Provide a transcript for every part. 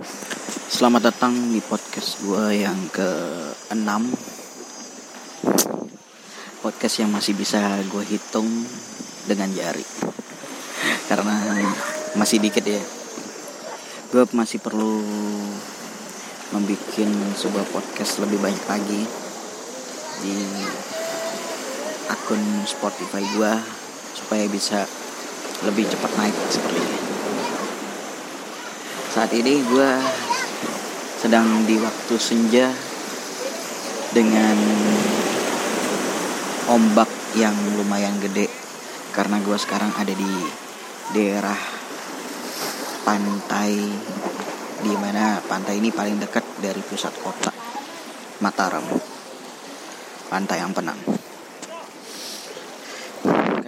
Selamat datang di podcast gue yang ke-6 Podcast yang masih bisa gue hitung dengan jari. Karena masih dikit ya. Gue masih perlu membuat sebuah podcast lebih banyak lagi Di akun Spotify gue Supaya bisa lebih cepat naik seperti ini saat ini gue sedang di waktu senja dengan ombak yang lumayan gede. Karena gue sekarang ada di daerah pantai di mana pantai ini paling dekat dari pusat kota Mataram. Pantai yang penang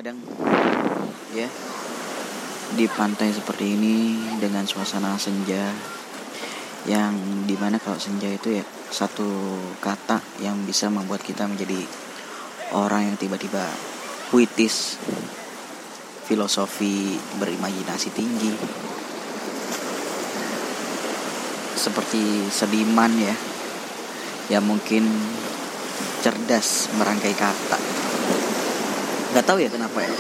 kadang ya di pantai seperti ini dengan suasana senja yang di mana kalau senja itu ya satu kata yang bisa membuat kita menjadi orang yang tiba-tiba puitis filosofi berimajinasi tinggi. Seperti sediman ya ya mungkin cerdas merangkai kata. Nggak tahu ya kenapa ya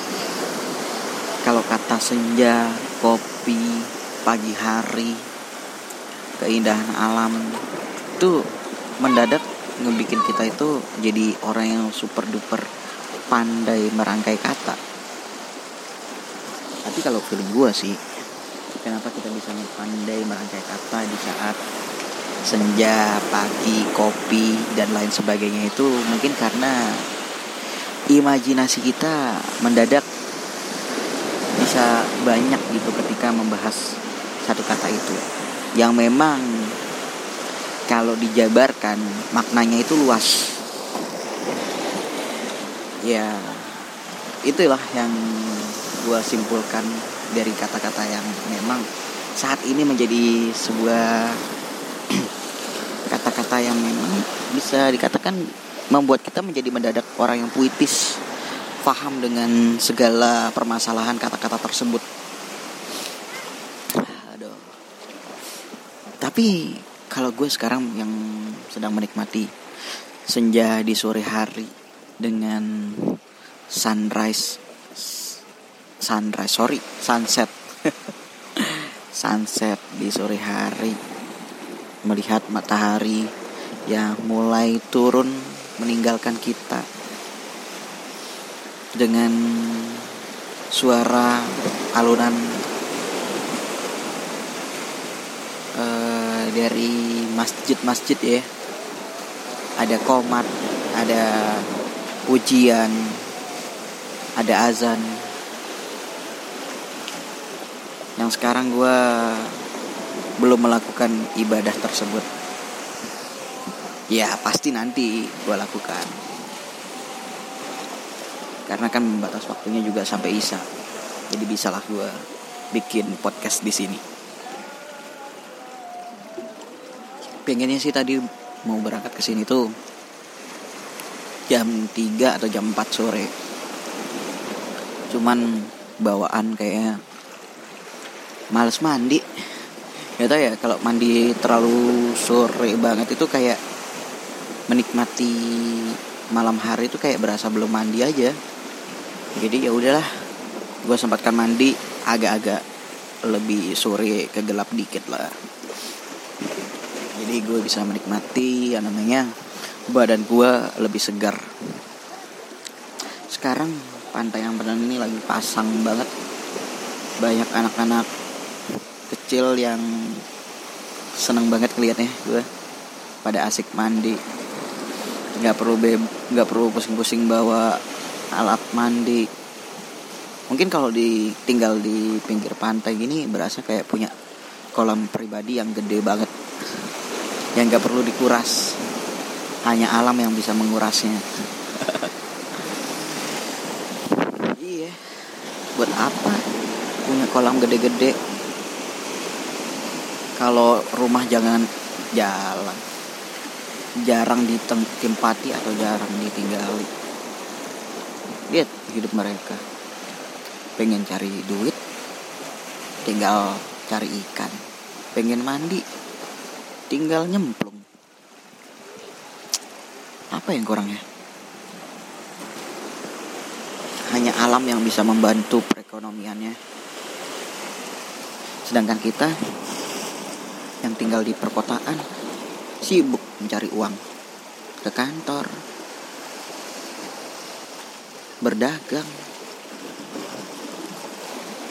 kata senja, kopi, pagi hari, keindahan alam itu mendadak ngebikin kita itu jadi orang yang super duper pandai merangkai kata. Tapi kalau feeling gue sih, kenapa kita bisa pandai merangkai kata di saat senja, pagi, kopi, dan lain sebagainya itu mungkin karena imajinasi kita mendadak bisa banyak gitu ketika membahas satu kata itu. Yang memang kalau dijabarkan maknanya itu luas. Ya itulah yang gue simpulkan dari kata-kata yang memang saat ini menjadi sebuah kata-kata yang memang bisa dikatakan membuat kita menjadi mendadak orang yang puitis paham dengan segala permasalahan kata-kata tersebut. Aduh. Tapi kalau gue sekarang yang sedang menikmati senja di sore hari dengan sunrise sunrise sorry sunset sunset di sore hari melihat matahari yang mulai turun meninggalkan kita dengan suara alunan uh, dari masjid-masjid ya. Ada komat ada pujian ada azan. Yang sekarang gue belum melakukan ibadah tersebut. Ya pasti nanti gue lakukan karena kan batas waktunya juga sampai isa. Jadi bisalah gue bikin podcast di sini. Pengennya sih tadi mau berangkat ke sini tuh jam 3 atau jam 4 sore. Cuman bawaan kayaknya males mandi. Ya tau ya kalau mandi terlalu sore banget itu kayak menikmati malam hari itu kayak berasa belum mandi aja jadi ya udahlah gue sempatkan mandi agak-agak lebih sore ke gelap dikit lah. Jadi gue bisa menikmati yang namanya badan gue lebih segar. Sekarang pantai yang benar ini lagi pasang banget. Banyak anak-anak kecil yang seneng banget kelihatnya gue pada asik mandi. Nggak perlu nggak perlu pusing-pusing bawa alat mandi. Mungkin kalau ditinggal di pinggir pantai gini berasa kayak punya kolam pribadi yang gede banget. Yang gak perlu dikuras. Hanya alam yang bisa mengurasnya. Iya. Buat apa punya kolam gede-gede? Kalau rumah jangan jalan. Jarang ditempati atau jarang ditinggali lihat hidup mereka. Pengen cari duit tinggal cari ikan. Pengen mandi tinggal nyemplung. Apa yang kurangnya? Hanya alam yang bisa membantu perekonomiannya. Sedangkan kita yang tinggal di perkotaan sibuk mencari uang ke kantor berdagang.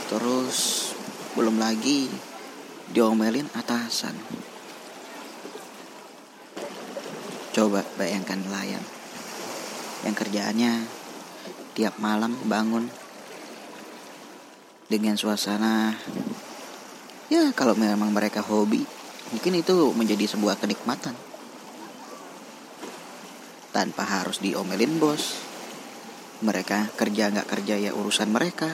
Terus belum lagi diomelin atasan. Coba bayangkan nelayan yang kerjaannya tiap malam bangun dengan suasana ya kalau memang mereka hobi mungkin itu menjadi sebuah kenikmatan. Tanpa harus diomelin bos mereka kerja nggak kerja ya urusan mereka.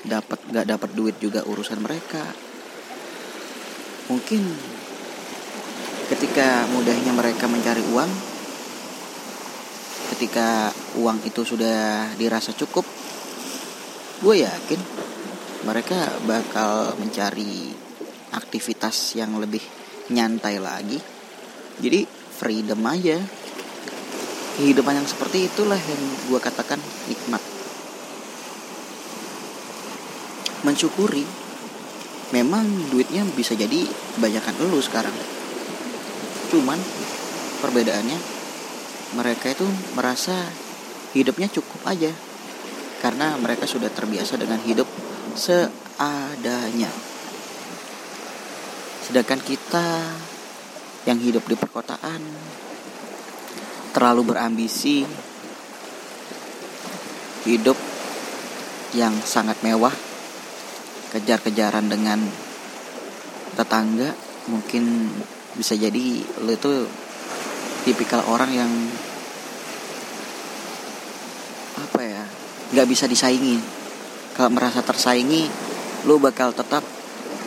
Dapat nggak dapat duit juga urusan mereka. Mungkin ketika mudahnya mereka mencari uang ketika uang itu sudah dirasa cukup gue yakin mereka bakal mencari aktivitas yang lebih nyantai lagi. Jadi freedom aja kehidupan yang seperti itulah yang gue katakan nikmat mensyukuri memang duitnya bisa jadi banyakkan lu sekarang. Cuman perbedaannya mereka itu merasa hidupnya cukup aja. Karena mereka sudah terbiasa dengan hidup seadanya. Sedangkan kita yang hidup di perkotaan terlalu berambisi hidup yang sangat mewah kejar-kejaran dengan tetangga mungkin bisa jadi lo itu tipikal orang yang apa ya nggak bisa disaingi. Kalau merasa tersaingi lo bakal tetap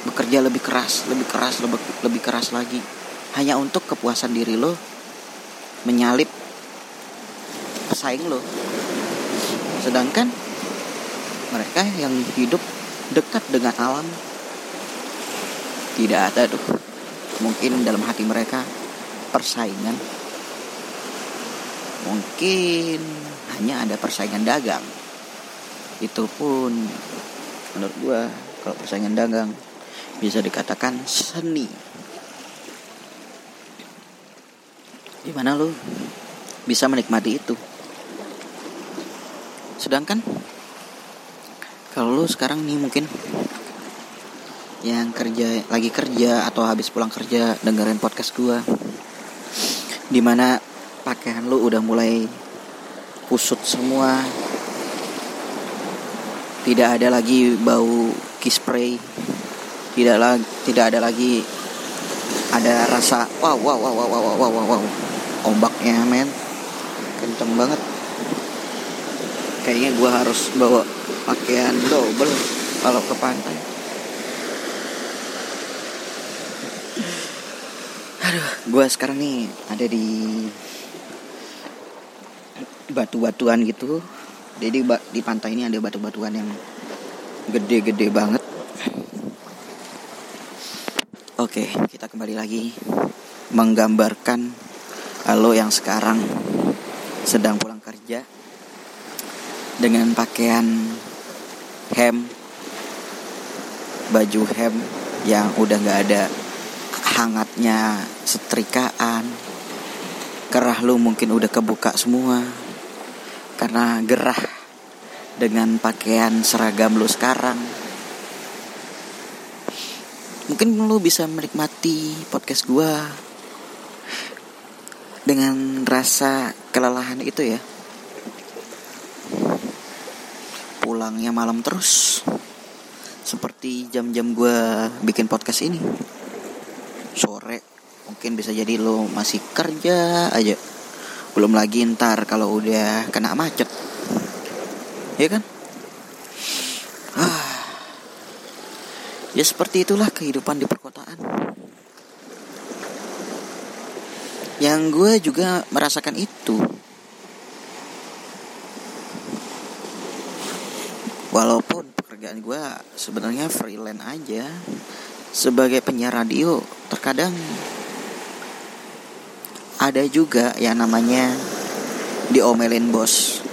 bekerja lebih keras lebih keras lebih lebih keras lagi. Hanya untuk kepuasan diri lo menyalip pesaing lo. Sedangkan mereka yang hidup dekat dengan alam tidak ada tuh mungkin dalam hati mereka persaingan. Mungkin hanya ada persaingan dagang. Itu pun menurut gua kalau persaingan dagang bisa dikatakan seni gimana lu bisa menikmati itu sedangkan kalau lu sekarang nih mungkin yang kerja lagi kerja atau habis pulang kerja dengerin podcast gua di mana pakaian lu udah mulai kusut semua tidak ada lagi bau kispray tidak lagi tidak ada lagi ada rasa wow wow wow wow wow wow wow, wow. Ombaknya men. Kenceng banget. Kayaknya gue harus bawa pakaian double kalau ke pantai. Aduh. Gue sekarang nih ada di batu-batuan gitu. Jadi di pantai ini ada batu-batuan yang gede-gede banget. Oke, kita kembali lagi menggambarkan lo yang sekarang sedang pulang kerja dengan pakaian hem, baju hem yang udah nggak ada hangatnya setrikaan, kerah lu mungkin udah kebuka semua. Karena gerah dengan pakaian seragam lu sekarang. Mungkin lu bisa menikmati podcast gue dengan rasa kelelahan itu ya. Pulangnya malam terus. Seperti jam-jam gue bikin podcast ini. Sore mungkin bisa jadi lo masih kerja aja. Belum lagi ntar kalau udah kena macet. Ya kan? Ya seperti itulah kehidupan di perkotaan. Yang gue juga merasakan itu. Walaupun pekerjaan gue sebenarnya freelance aja sebagai penyiar radio, terkadang ada juga yang namanya diomelin bos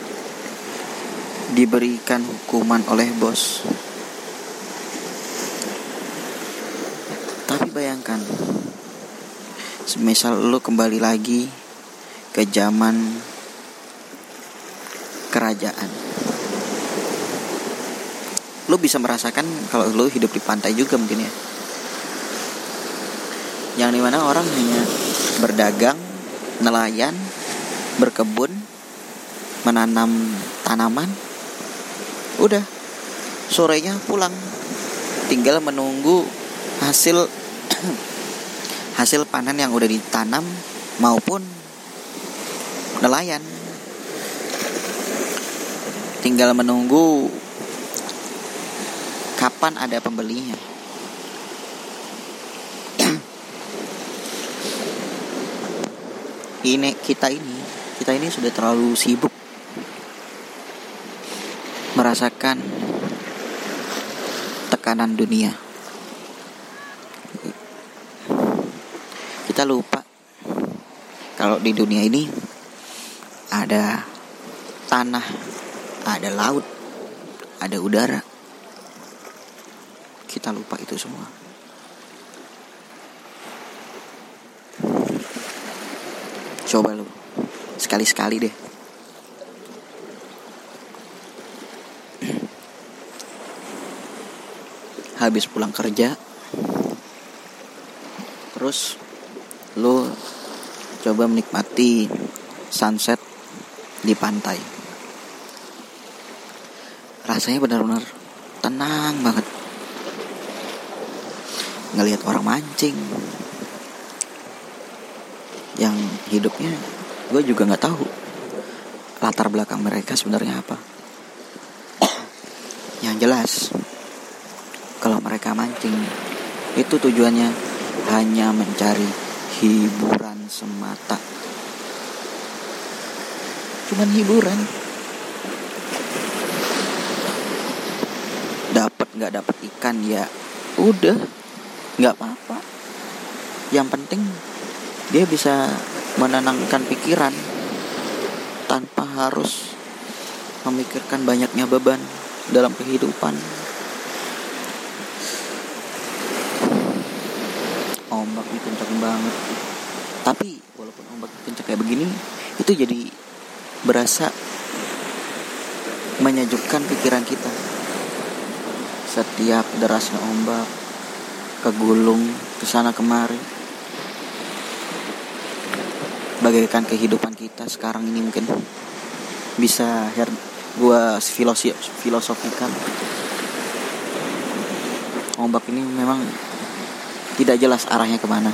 diberikan hukuman oleh bos tapi bayangkan semisal lu kembali lagi ke zaman kerajaan. Lu bisa merasakan kalau lu hidup di pantai juga mungkin ya. Yang di mana orang hanya berdagang nelayan berkebun menanam tanaman. Udah sorenya pulang. Tinggal menunggu hasil hasil panen yang udah ditanam maupun nelayan. Tinggal menunggu kapan ada pembelinya. Ini kita ini kita ini sudah terlalu sibuk merasakan tekanan dunia kita lupa. Kalau di dunia ini ada tanah ada laut ada udara. Kita lupa itu semua. Coba lu sekali-sekali deh. Habis pulang kerja terus lu coba menikmati sunset di pantai. Rasanya benar-benar tenang banget. Ngelihat orang mancing. Yang hidupnya gue juga nggak tahu latar belakang mereka sebenarnya apa. Yang jelas kalau mereka mancing itu tujuannya hanya mencari hiburan semata. Cuman hiburan. Dapat nggak dapat ikan ya. Udah. Nggak apa-apa. Yang penting dia bisa menenangkan pikiran tanpa harus memikirkan banyaknya beban dalam kehidupan. Ombak ini kencang banget. Tapi walaupun ombak kencang kayak begini, itu jadi berasa menyejukkan pikiran kita. Setiap derasnya ombak kegulung ke sana kemari bagaikan kehidupan kita sekarang ini mungkin bisa her gua filosofi filosofikan ombak ini memang tidak jelas arahnya ke mana.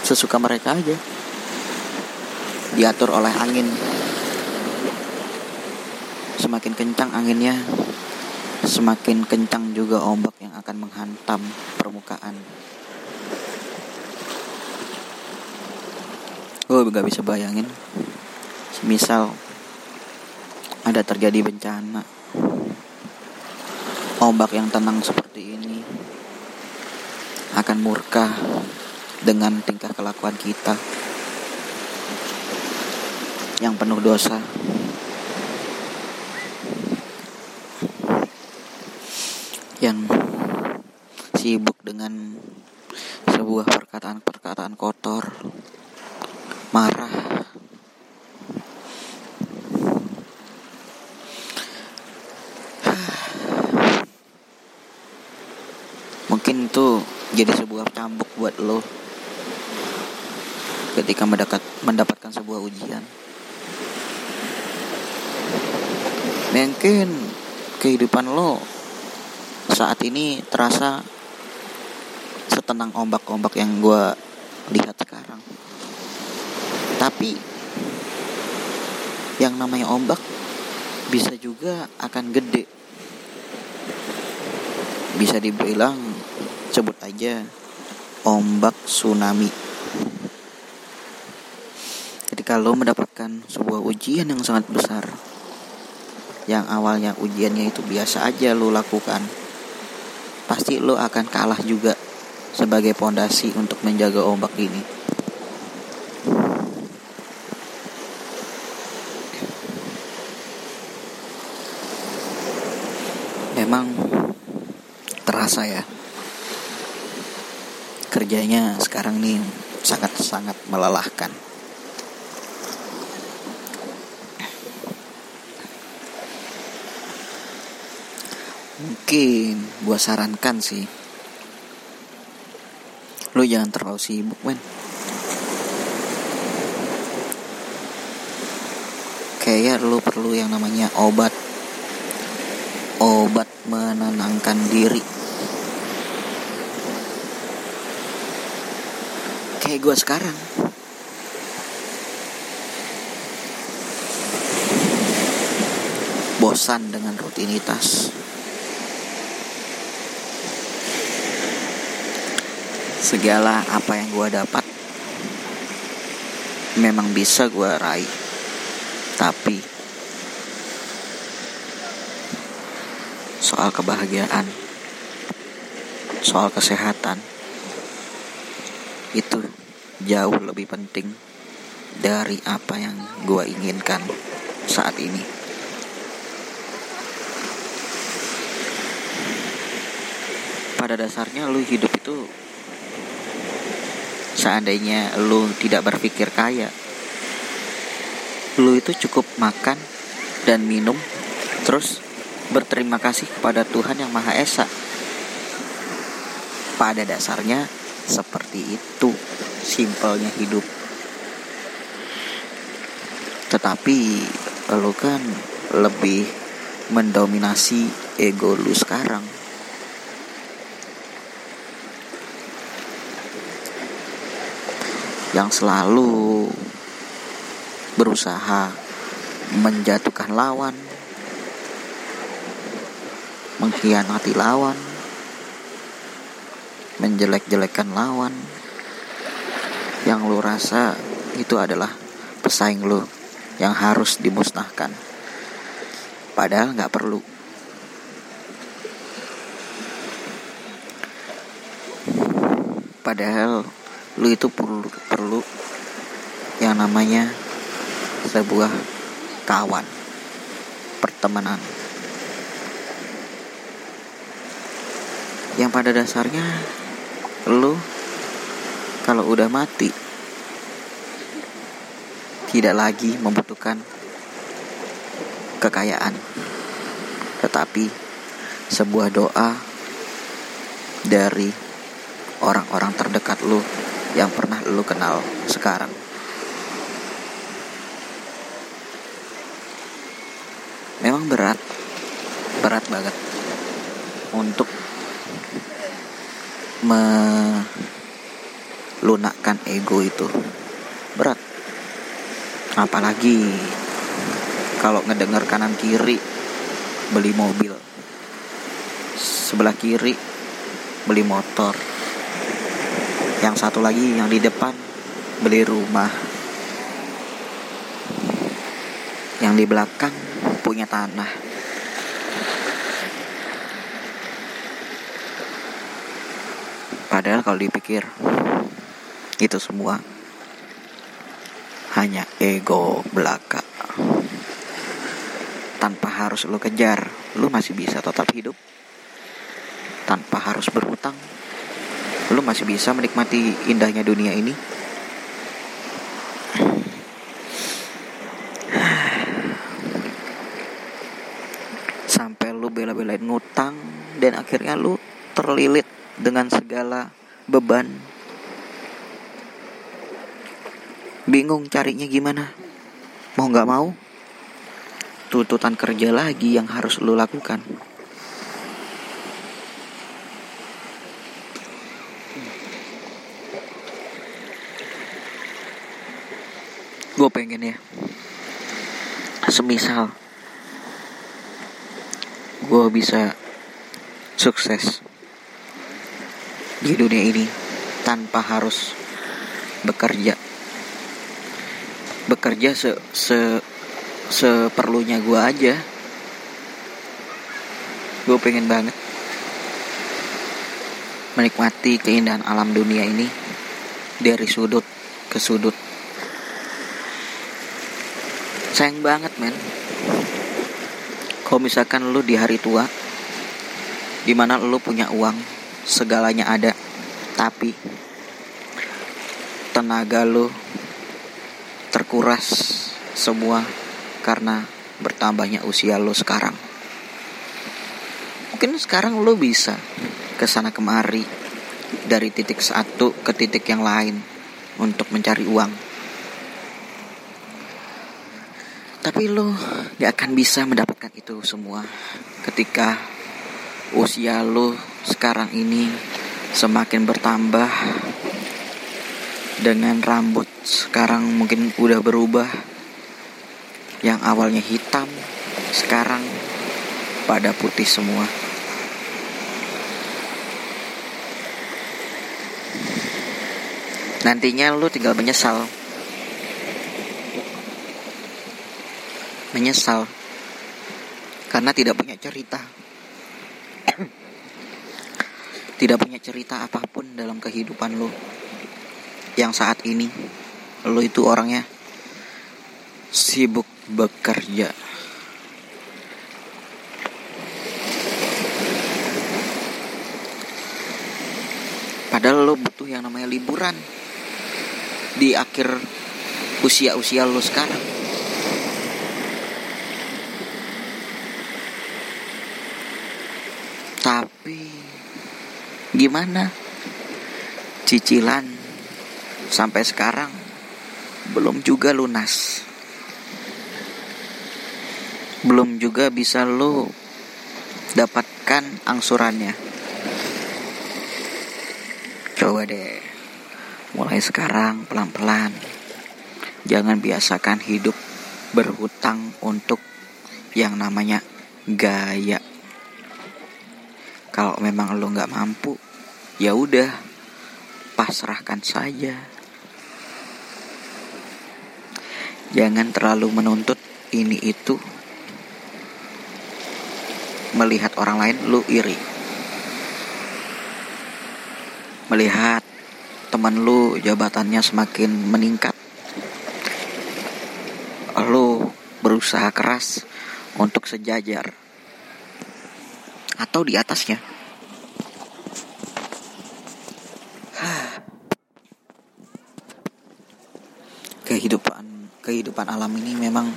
Sesuka mereka aja. Diatur oleh angin. Semakin kencang anginnya semakin kencang juga ombak yang akan menghantam permukaan. Gue gak bisa bayangin. Semisal ada terjadi bencana. Ombak yang tenang seperti murka dengan tingkah kelakuan kita yang penuh dosa. Yang sibuk dengan sebuah perkataan-perkataan kotor marah mungkin itu jadi sebuah cambuk buat lo ketika mendekat, mendapatkan sebuah ujian mungkin kehidupan lo saat ini terasa setenang ombak-ombak yang gue lihat sekarang tapi yang namanya ombak bisa juga akan gede. Bisa dibilang sebut aja ombak tsunami. Jadi kalau mendapatkan sebuah ujian yang sangat besar, yang awalnya ujiannya itu biasa aja lo lakukan, pasti lo akan kalah juga sebagai pondasi untuk menjaga ombak ini. Memang terasa ya kerjanya sekarang nih sangat-sangat melelahkan. Mungkin gua sarankan sih lu jangan terlalu sibuk men. Kayak lu perlu yang namanya obat obat menenangkan diri kayak gue sekarang. Bosan dengan rutinitas. Segala apa yang gue dapat memang bisa gue raih. Tapi soal kebahagiaan soal kesehatan jauh lebih penting dari apa yang gue inginkan saat ini pada dasarnya lu hidup itu seandainya lu tidak berpikir kaya lu itu cukup makan dan minum terus berterima kasih kepada Tuhan Yang Maha Esa. Pada dasarnya seperti itu simpelnya hidup. Tetapi lo kan lebih mendominasi ego lu sekarang. Yang selalu berusaha menjatuhkan lawan, mengkhianati lawan, menjelek-jelekan lawan, yang lu rasa itu adalah pesaing lu yang harus dimusnahkan. Padahal nggak perlu. Padahal lu itu perlu perlu yang namanya sebuah kawan pertemanan yang pada dasarnya lu kalau udah mati tidak lagi membutuhkan kekayaan. Tetapi sebuah doa dari orang-orang terdekat lu yang pernah lu kenal sekarang. Memang berat berat banget untuk melunakkan ego itu. Berat. Apalagi kalau ngedengar kanan kiri beli mobil sebelah kiri beli motor yang satu lagi yang di depan beli rumah yang di belakang punya tanah. Padahal kalau dipikir itu semua hanya ego belaka. Tanpa harus lo kejar, lo masih bisa tetap hidup. Tanpa harus berhutang, lo masih bisa menikmati indahnya dunia ini. Sampai lo bela-belain ngutang dan akhirnya lo terlilit dengan segala beban. Bingung carinya gimana? Mau nggak mau? Tuntutan kerja lagi yang harus lo lakukan. Gue pengen ya Semisal Gue bisa Sukses di dunia ini tanpa harus bekerja bekerja se se seperlunya gue aja. Gue pengen banget menikmati keindahan alam dunia ini dari sudut ke sudut. Sayang banget men. Kalau misalkan lu di hari tua di mana lu punya uang segalanya ada tapi tenaga lu terkuras semua karena bertambahnya usia lu sekarang. Mungkin sekarang lu bisa ke sana kemari dari titik satu ke titik yang lain untuk mencari uang. Tapi lo gak akan bisa mendapatkan itu semua ketika usia lo sekarang ini semakin bertambah dengan rambut sekarang mungkin udah berubah. Yang awalnya hitam sekarang pada putih semua. Nantinya lu tinggal menyesal. Menyesal. Karena tidak punya cerita. Tidak punya cerita apa pun dalam kehidupan lo yang saat ini? Lo itu orangnya? Sibuk bekerja. Padahal lo butuh yang namanya liburan di akhir usia-usia lo sekarang. Tapi gimana? Cicilan sampai sekarang belum juga lunas. Belum juga bisa lo dapatkan angsurannya. Coba deh mulai sekarang pelan-pelan. Jangan biasakan hidup berhutang untuk yang namanya gaya. Kalau memang lo nggak mampu ya udah pasrahkan saja jangan terlalu menuntut ini itu. Melihat orang lain lu iri. Melihat teman lu jabatannya semakin meningkat. Lu berusaha keras untuk sejajar. Atau di atasnya kehidupan alam ini memang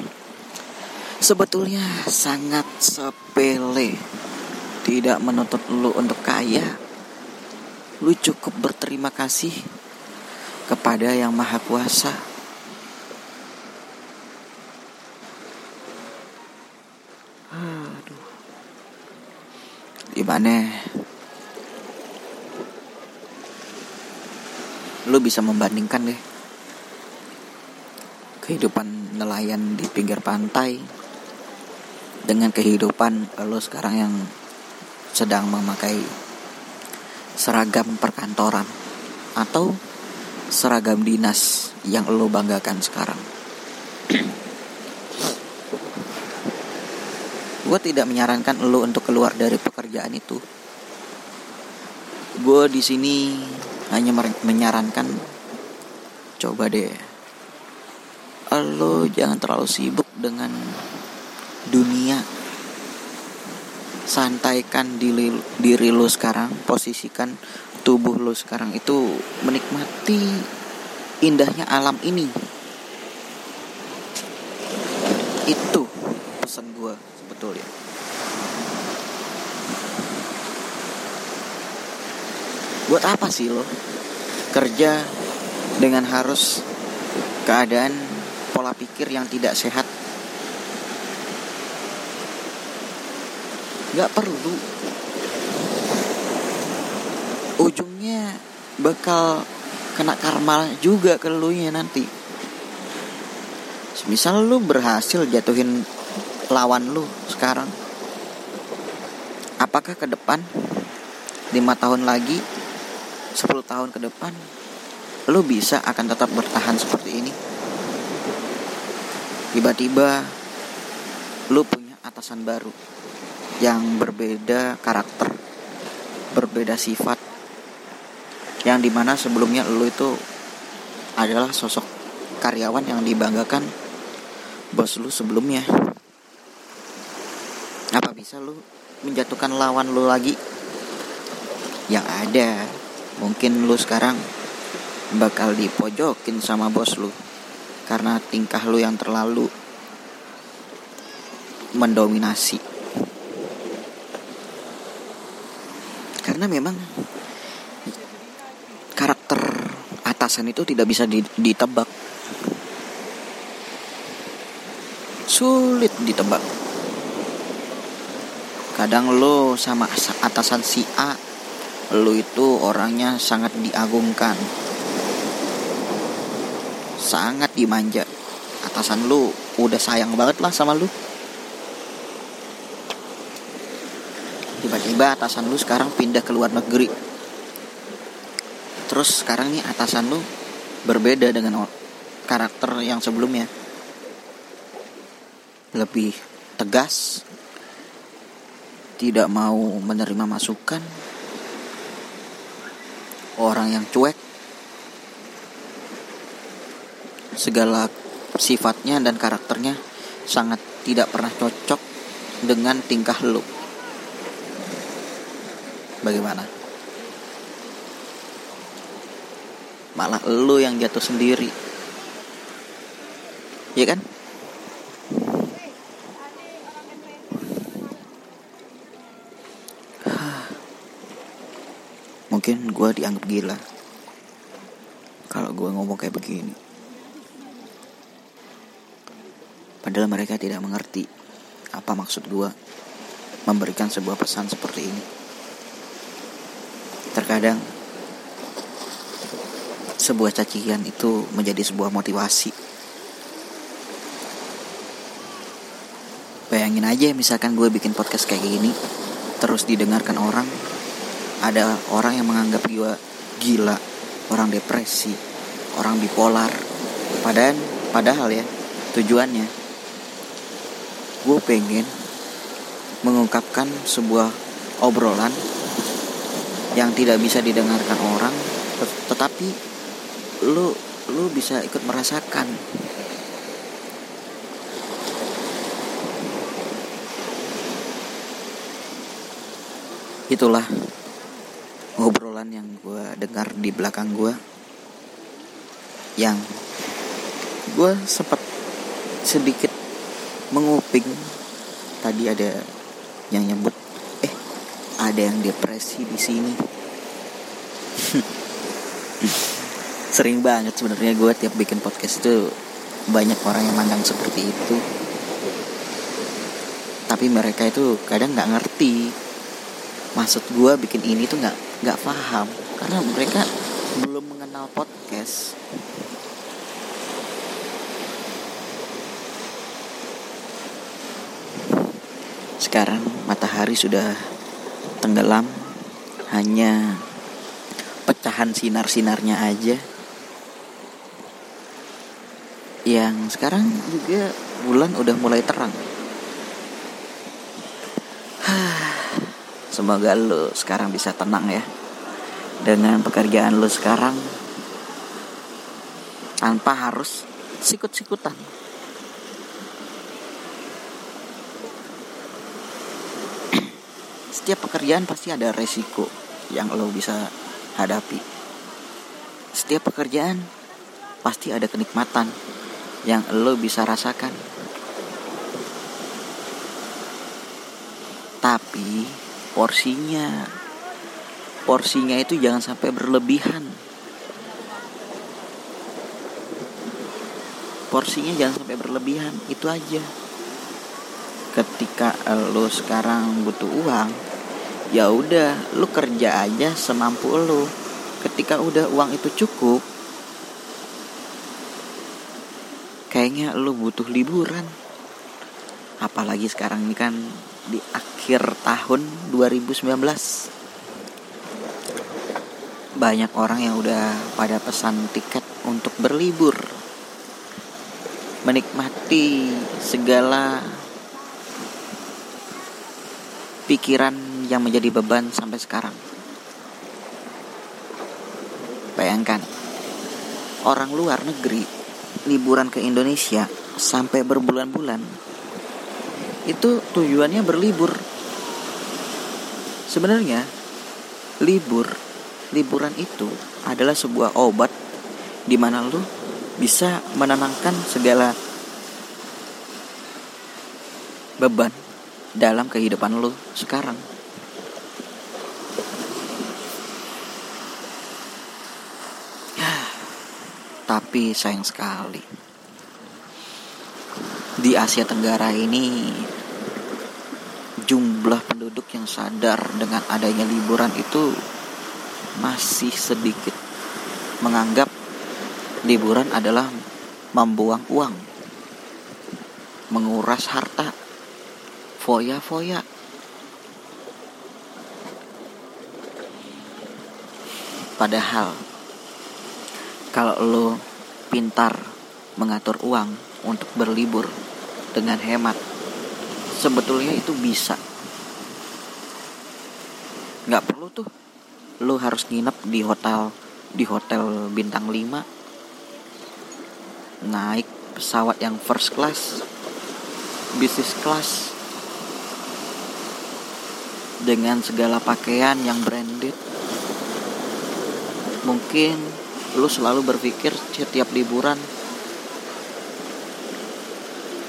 sebetulnya sangat sepele. Tidak menuntut lu untuk kaya. Lu cukup berterima kasih kepada yang maha kuasa. Aduh. Gimana? Lu bisa membandingkan deh kehidupan nelayan di pinggir pantai dengan kehidupan lo sekarang yang sedang memakai seragam perkantoran atau seragam dinas yang lo banggakan sekarang. gue tidak menyarankan lo untuk keluar dari pekerjaan itu. Gue di sini hanya menyarankan coba deh lo jangan terlalu sibuk dengan dunia. Santaikan diri, diri lo sekarang posisikan tubuh lo sekarang itu menikmati indahnya alam ini. Itu pesan gue sebetulnya. Buat apa sih lo? Kerja dengan harus keadaan pola pikir yang tidak sehat. Nggak perlu. Ujungnya bakal kena karma juga ke lu nya nanti. Misal lu berhasil jatuhin lawan lu sekarang apakah ke depan lima tahun lagi 10 tahun ke depan lu bisa akan tetap bertahan seperti ini tiba-tiba lu punya atasan baru yang berbeda karakter berbeda sifat yang di mana sebelumnya lu itu adalah sosok karyawan yang dibanggakan bos lu sebelumnya. Apa bisa lu menjatuhkan lawan lu lagi? Yang ada. Mungkin lu sekarang bakal dipojokin sama bos lu karena tingkah lu yang terlalu mendominasi. Karena memang karakter atasan itu tidak bisa ditebak. Sulit ditebak. Kadang lo sama atasan si A lo itu orangnya sangat diagungkan sangat dimanja. Atasan lu udah sayang banget lah sama lu. Tiba-tiba atasan lu sekarang pindah ke luar negeri. Terus sekarang nih atasan lu berbeda dengan karakter yang sebelumnya. Lebih tegas, tidak mau menerima masukan, orang yang cuek, segala sifatnya dan karakternya sangat tidak pernah cocok dengan tingkah lu. Bagaimana? Malah lu yang jatuh sendiri. Ya kan? mungkin gue dianggap gila kalau gue ngomong kayak begini padahal mereka tidak mengerti apa maksud gue memberikan sebuah pesan seperti ini terkadang sebuah cacian itu menjadi sebuah motivasi bayangin aja misalkan gue bikin podcast kayak gini terus didengarkan orang ada orang yang menganggap gue gila, orang depresi, orang bipolar. Padahal, padahal ya tujuannya gue pengen mengungkapkan sebuah obrolan yang tidak bisa didengarkan orang, tetapi lu lu bisa ikut merasakan. Itulah ngobrolan yang gue dengar di belakang gue yang gue sempat sedikit menguping. Tadi ada yang nyebut eh ada yang depresi di sini. Sering banget sebenarnya gue tiap bikin podcast itu banyak orang yang mandang seperti itu. Tapi mereka itu kadang nggak ngerti. Maksud gue bikin ini tuh nggak nggak paham. Karena mereka belum mengenal podcast sekarang matahari sudah tenggelam hanya pecahan sinar-sinarnya aja. Yang sekarang juga bulan udah mulai terang. Semoga lo sekarang bisa tenang ya. Dengan pekerjaan lo sekarang tanpa harus sikut-sikutan. Setiap pekerjaan pasti ada resiko yang lo bisa hadapi. Setiap pekerjaan pasti ada kenikmatan yang lo bisa rasakan. Tapi porsinya porsinya itu jangan sampai berlebihan porsinya jangan sampai berlebihan itu aja ketika lo sekarang butuh uang ya udah lo kerja aja semampu lo ketika udah uang itu cukup kayaknya lo butuh liburan. Apalagi sekarang ini kan di akhir tahun 2019 banyak orang yang udah pada pesan tiket untuk berlibur. Menikmati segala pikiran yang menjadi beban sampai sekarang bayangkan orang luar negeri liburan ke Indonesia sampai berbulan-bulan itu tujuannya berlibur. Sebenarnya libur liburan itu adalah sebuah obat di mana lu bisa menenangkan segala beban dalam kehidupan lu sekarang. Tapi sayang sekali di Asia Tenggara ini jumlah penduduk yang sadar dengan adanya liburan itu masih sedikit menganggap liburan adalah membuang uang, menguras harta, foya-foya. Padahal kalau lo pintar mengatur uang untuk berlibur dengan hemat, sebetulnya itu bisa. Nggak perlu tuh lu harus nginep di hotel di hotel bintang 5 naik pesawat yang first class bisnis class dengan segala pakaian yang branded mungkin lu selalu berpikir setiap liburan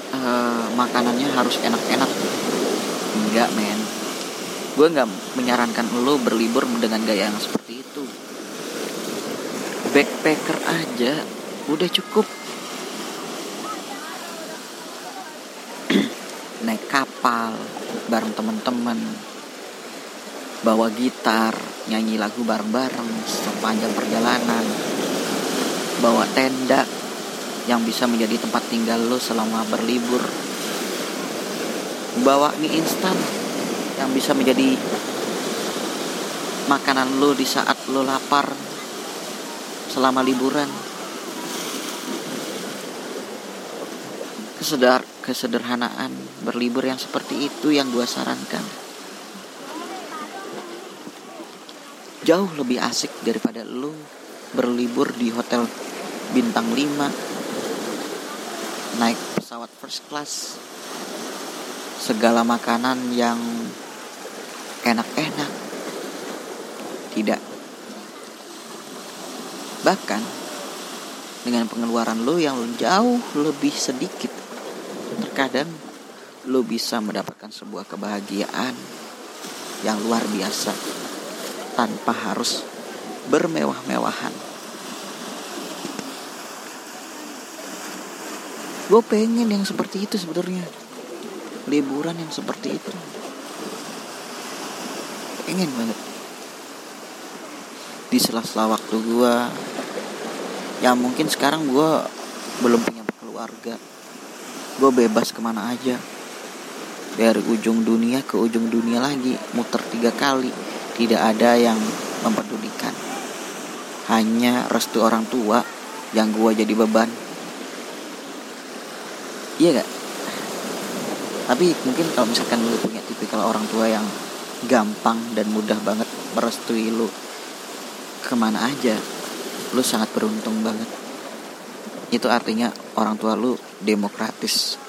uh, makanannya harus enak-enak. Enggak men. Gue nggak menyarankan lo berlibur dengan gaya yang seperti itu. Backpacker aja udah cukup. Naik kapal bareng temen-temen. Bawa gitar nyanyi lagu bareng-bareng sepanjang perjalanan bawa tenda yang bisa menjadi tempat tinggal lo selama berlibur. Bawa mie instan yang bisa menjadi makanan lo di saat lo lapar selama liburan. Kesedar kesederhanaan berlibur yang seperti itu yang gue sarankan. Jauh lebih asik daripada lo berlibur di hotel bintang 5 naik pesawat first class segala makanan yang enak-enak. Tidak. Bahkan dengan pengeluaran lo yang jauh lebih sedikit, terkadang lo bisa mendapatkan sebuah kebahagiaan yang luar biasa tanpa harus bermewah-mewahan. Gue pengen yang seperti itu sebenarnya, liburan yang seperti itu. Pengen banget. Di sela-sela waktu gue ya mungkin sekarang gue belum punya keluarga. Gue bebas ke mana aja. Dari ujung dunia ke ujung dunia lagi muter tiga kali. Tidak ada yang mempedulikan hanya restu orang tua yang gue jadi beban. Iya gak tapi mungkin kalau misalkan lu punya tipikal orang tua yang gampang dan mudah banget merestui lu ke mana aja lu sangat beruntung banget. Itu artinya orang tua lu demokratis.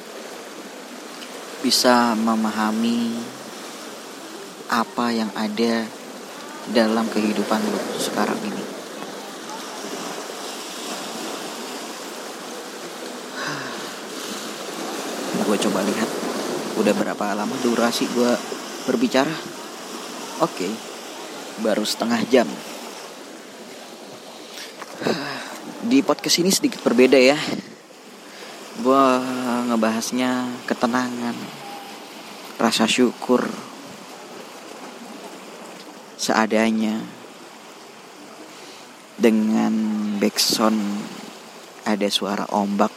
Bisa memahami apa yang ada dalam kehidupan lu sekarang ini gue coba lihat udah berapa lama durasi gue berbicara Oke, okay, baru setengah jam. Di podcast ini sedikit berbeda ya. Gue ngebahasnya ketenangan, rasa syukur, seadanya, dengan backsound ada suara ombak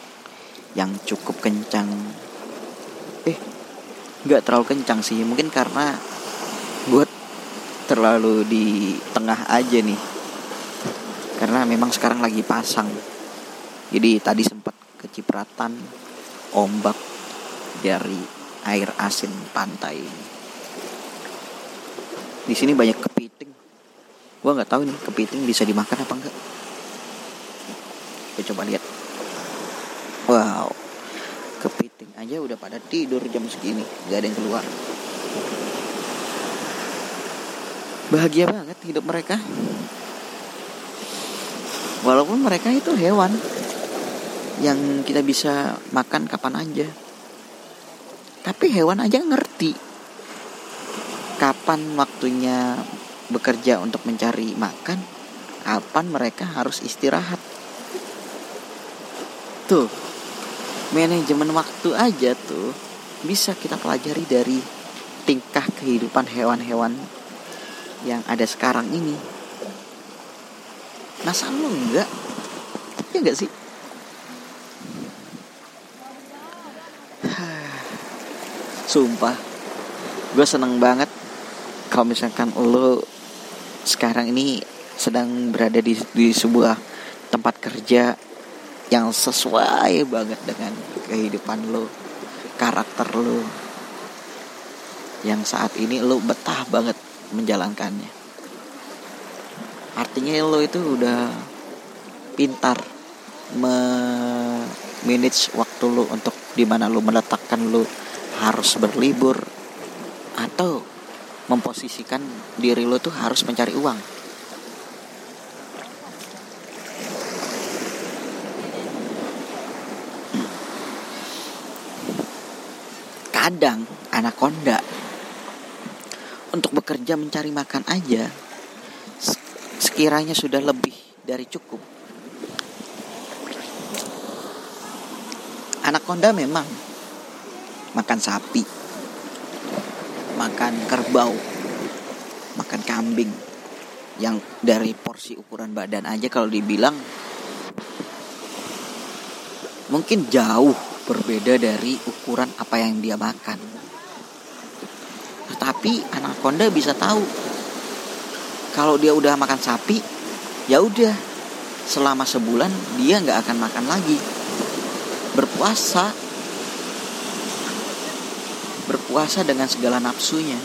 yang cukup kencang. Eh, nggak terlalu kencang sih, mungkin karena gue terlalu di tengah aja nih. Karena memang sekarang lagi pasang. Jadi tadi sempat kecipratan ombak dari air asin pantai di sini banyak kepiting. Gua nggak tahu nih kepiting bisa dimakan apa enggak kita coba lihat. Wow aja udah pada tidur jam segini gak ada yang keluar. Bahagia banget hidup mereka. Walaupun mereka itu hewan yang kita bisa makan kapan aja. Tapi hewan aja ngerti kapan waktunya bekerja untuk mencari makan kapan mereka harus istirahat. Tuh manajemen waktu aja tuh bisa kita pelajari dari tingkah kehidupan hewan-hewan yang ada sekarang ini. Masa lu enggak ya enggak sih? Sumpah gue seneng banget kalau misalkan lo sekarang ini sedang berada di, di sebuah tempat kerja yang sesuai banget dengan kehidupan lo karakter lo yang saat ini lo betah banget menjalankannya. Artinya lo itu udah pintar manage waktu lo untuk di mana lo meletakkan lo harus berlibur atau memposisikan diri lo tuh harus mencari uang kadang anaconda untuk bekerja mencari makan aja sekiranya sudah lebih dari cukup. Anaconda memang makan sapi, makan kerbau, makan kambing yang dari porsi ukuran badan aja kalau dibilang mungkin jauh berbeda dari ukuran apa yang dia makan. Tetapi anaconda bisa tahu kalau dia udah makan sapi, ya udah selama sebulan dia nggak akan makan lagi. Berpuasa, berpuasa dengan segala nafsunya.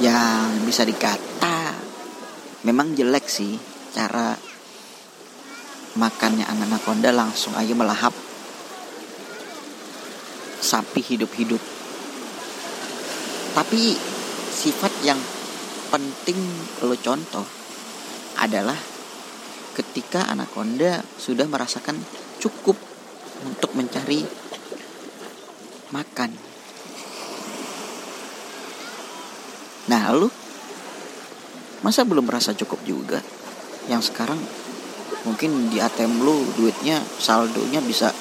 Yang bisa dikata memang jelek sih cara makannya anaconda langsung aja melahap sapi hidup-hidup. Tapi sifat yang penting lo contoh adalah ketika anaconda sudah merasakan cukup untuk mencari makan. Nah, lu masa belum merasa cukup juga? Yang sekarang mungkin di ATM lu duitnya saldonya bisa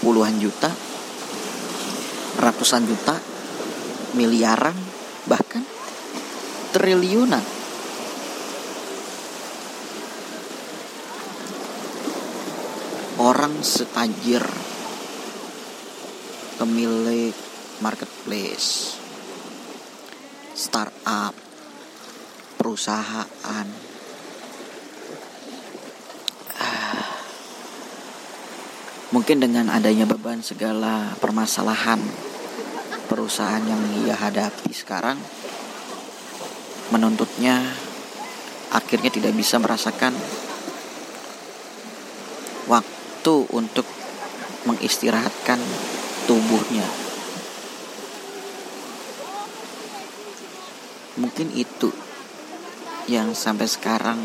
puluhan juta ratusan juta miliaran bahkan triliunan. Orang setajir pemilik marketplace startup perusahaan Mungkin dengan adanya beban segala permasalahan perusahaan yang ia hadapi sekarang menuntutnya akhirnya tidak bisa merasakan waktu untuk mengistirahatkan tubuhnya. Mungkin itu yang sampai sekarang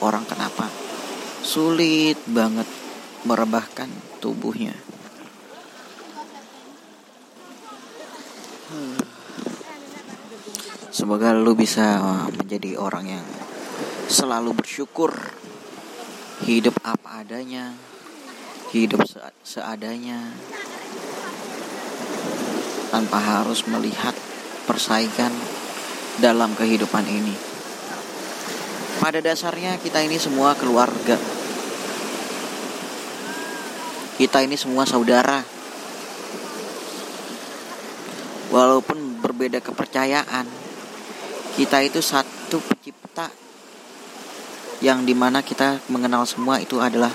orang kenapa sulit banget merebahkan tubuhnya. Semoga lu bisa menjadi orang yang selalu bersyukur, hidup apa adanya, hidup seadanya, tanpa harus melihat persaingan dalam kehidupan ini. Pada dasarnya kita ini semua keluarga kita ini semua saudara. Walaupun berbeda kepercayaan, kita itu satu pencipta yang di mana kita mengenal semua itu adalah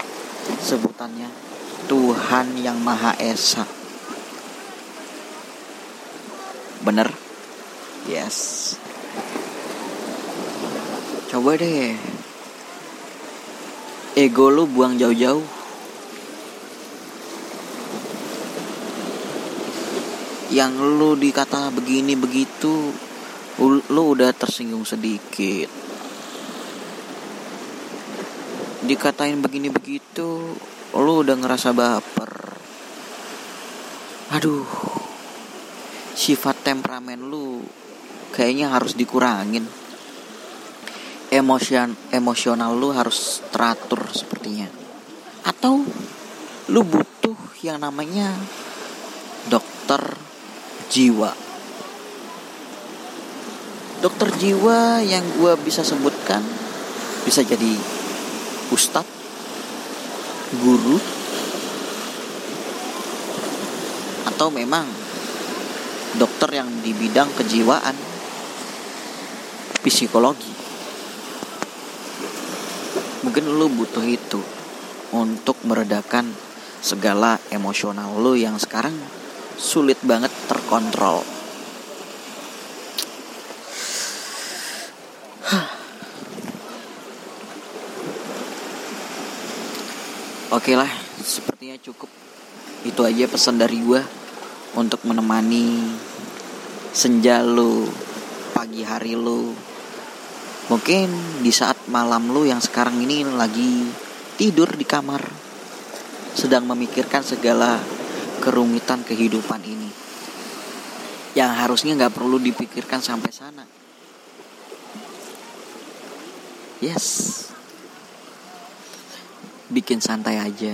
sebutannya Tuhan yang Maha Esa. Bener? Yes. Coba deh. Ego lu buang jauh-jauh yang lu dikata begini begitu lu udah tersinggung sedikit. Dikatain begini begitu lu udah ngerasa baper. Aduh sifat temperamen lu kayaknya harus dikurangin. Emosion emosional lu harus teratur sepertinya. Atau lu butuh yang namanya dokter jiwa. Dokter jiwa yang gue bisa sebutkan bisa jadi ustadz guru atau memang dokter yang di bidang kejiwaan psikologi. Mungkin lu butuh itu untuk meredakan segala emosional lu yang sekarang sulit banget terkontrol Oke lah, sepertinya cukup. Itu aja pesan dari gue untuk menemani senja lu, pagi hari lu. Mungkin di saat malam lu yang sekarang ini lagi tidur di kamar, sedang memikirkan segala kerumitan kehidupan ini. Yang harusnya nggak perlu dipikirkan sampai sana. Yes, bikin santai aja.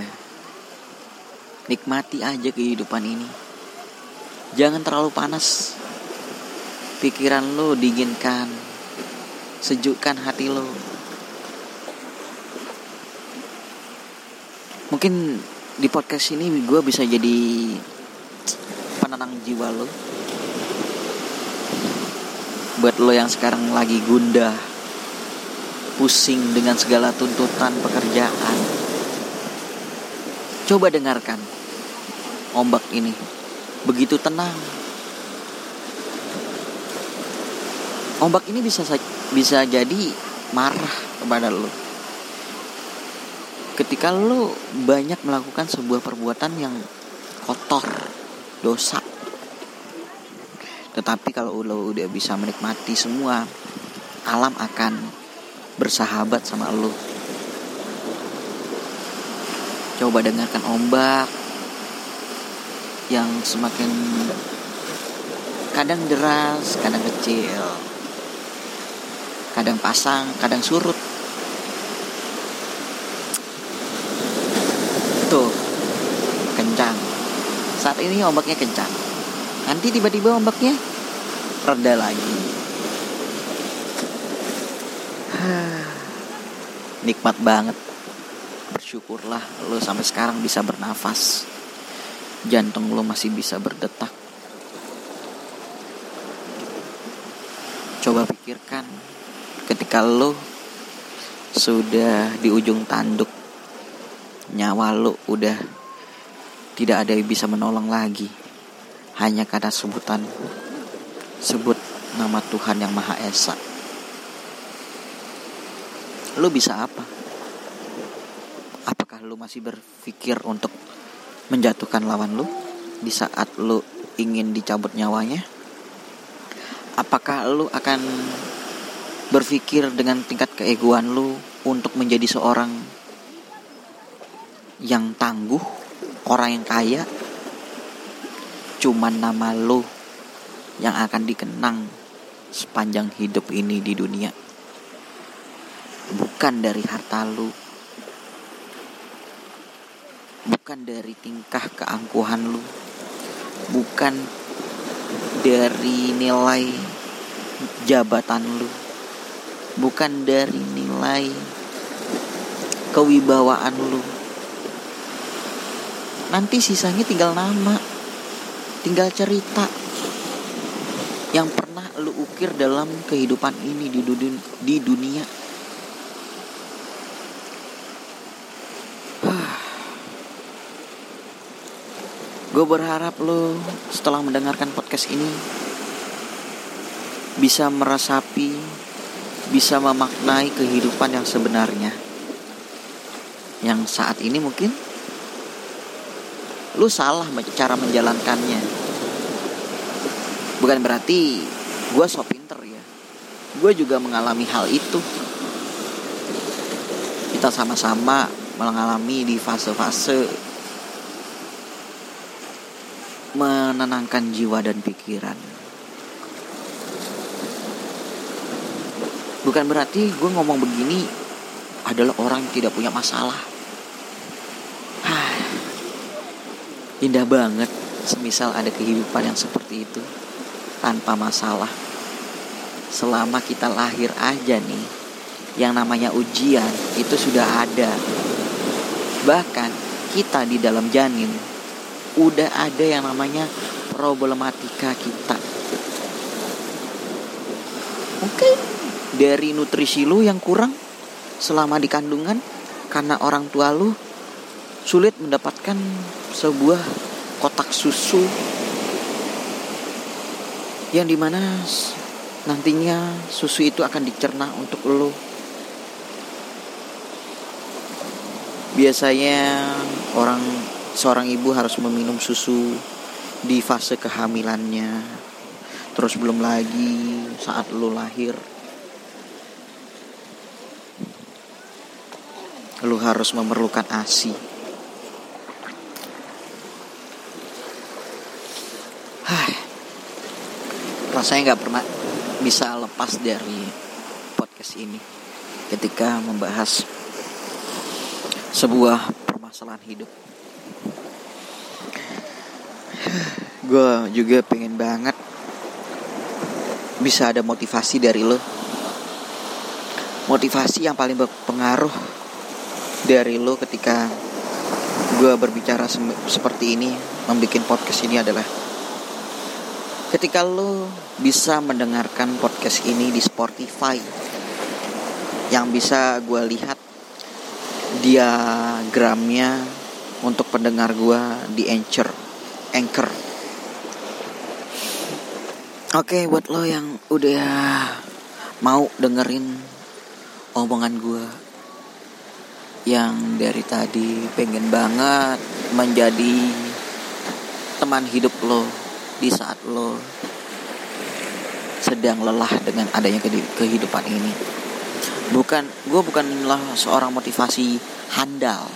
Nikmati aja kehidupan ini. Jangan terlalu panas. Pikiran lo dinginkan. Sejukkan hati lo. Mungkin di podcast ini gue bisa jadi penenang jiwa lo. Buat lo yang sekarang lagi gundah, pusing dengan segala tuntutan pekerjaan, Coba dengarkan ombak ini. Begitu tenang. Ombak ini bisa bisa jadi marah kepada lo. Ketika lo banyak melakukan sebuah perbuatan yang kotor, dosa. Tetapi kalau lo udah bisa menikmati semua, alam akan bersahabat sama lo coba dengarkan ombak yang semakin kadang deras, kadang kecil, kadang pasang, kadang surut. Tuh, kencang. Saat ini ombaknya kencang. Nanti tiba-tiba ombaknya reda lagi. Nikmat banget bersyukurlah lo sampai sekarang bisa bernafas jantung lo masih bisa berdetak coba pikirkan ketika lo sudah di ujung tanduk nyawa lo udah tidak ada yang bisa menolong lagi. Hanya karena sebutan sebut nama Tuhan yang Maha Esa. Lo bisa apa? Lu masih berpikir untuk menjatuhkan lawan lu di saat lu ingin dicabut nyawanya? Apakah lu akan berpikir dengan tingkat keegoan lu untuk menjadi seorang yang tangguh, orang yang kaya? Cuman nama lu yang akan dikenang sepanjang hidup ini di dunia. Bukan dari harta lu, bukan dari tingkah keangkuhan lu bukan dari nilai jabatan lu bukan dari nilai kewibawaan lu nanti sisanya tinggal nama tinggal cerita yang pernah lu ukir dalam kehidupan ini di dunia, di dunia Gue berharap lo setelah mendengarkan podcast ini bisa meresapi, bisa memaknai kehidupan yang sebenarnya. Yang saat ini mungkin lu salah cara menjalankannya. Bukan berarti gue so pinter ya. Gue juga mengalami hal itu. Kita sama-sama mengalami di fase-fase menenangkan jiwa dan pikiran. Bukan berarti gue ngomong begini adalah orang yang tidak punya masalah indah banget semisal ada kehidupan yang seperti itu tanpa masalah. Selama kita lahir aja nih yang namanya ujian itu sudah ada. Bahkan kita di dalam janin udah ada yang namanya problematika kita. Mungkin dari nutrisi lu yang kurang selama di kandungan karena orang tua lu sulit mendapatkan sebuah kotak susu yang di mana nantinya susu itu akan dicerna untuk lo. Biasanya orang seorang ibu harus meminum susu di fase kehamilannya. Terus belum lagi saat lo lahir. Lo harus memerlukan asi rasanya nggak pernah bisa lepas dari podcast ini ketika membahas sebuah permasalahan hidup. Gue juga pengen banget bisa ada motivasi dari lo. Motivasi yang paling berpengaruh dari lo ketika gue berbicara seperti ini membuat podcast ini adalah ketika lo bisa mendengarkan podcast ini di Spotify yang bisa gue lihat diagramnya untuk pendengar gue di Anchor Anchor. Oke buat lo yang udah mau dengerin omongan gue yang dari tadi pengen banget menjadi teman hidup lo di saat lo sedang lelah dengan adanya kehidupan ini. Bukan gue bukanlah seorang motivasi handal.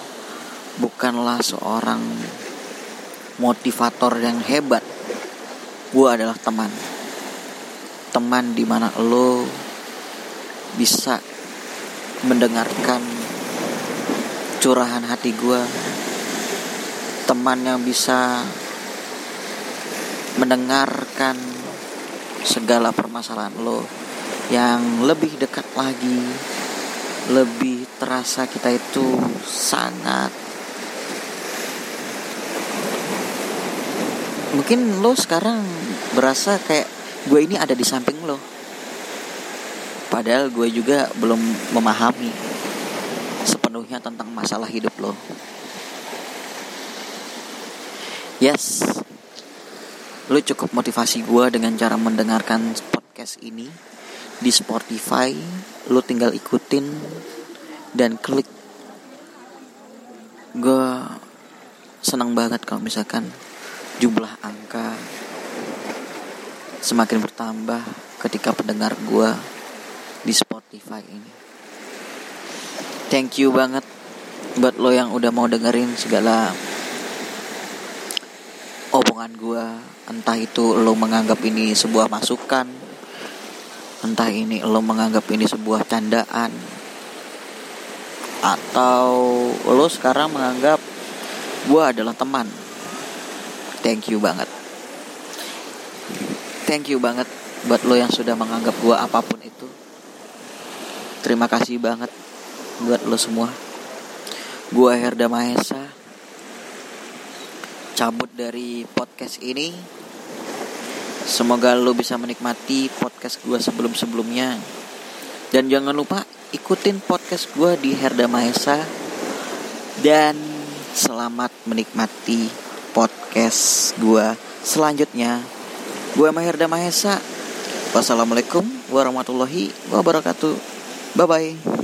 Bukanlah seorang motivator yang hebat. Gue adalah teman. Teman di mana lo bisa mendengarkan curahan hati gue teman yang bisa mendengarkan segala permasalahan lo yang lebih dekat lagi lebih terasa kita itu sangat. Mungkin lo sekarang berasa kayak gue ini ada di samping lo. Padahal gue juga belum memahami sepenuhnya tentang masalah hidup lo. Yes lu cukup motivasi gue dengan cara mendengarkan podcast ini di Spotify. Lu tinggal ikutin dan klik. Gue senang banget kalau misalkan jumlah angka semakin bertambah ketika pendengar gue di Spotify ini. Thank you banget buat lo yang udah mau dengerin segala omongan gue entah itu lo menganggap ini sebuah masukan entah ini lo menganggap ini sebuah candaan atau lo sekarang menganggap gue adalah teman. Thank you banget. Thank you banget buat lo yang sudah menganggap gue apa pun itu. Terima kasih banget buat lo semua. Gue Herda Mahesa cabut dari podcast ini. Semoga lo bisa menikmati podcast gue sebelum-sebelumnya. Dan jangan lupa ikutin podcast gue di Herda Mahesa Dan selamat menikmati podcast gue selanjutnya. Gue Maherda Mahesa Wassalamualaikum warahmatullahi wabarakatuh. Bye-bye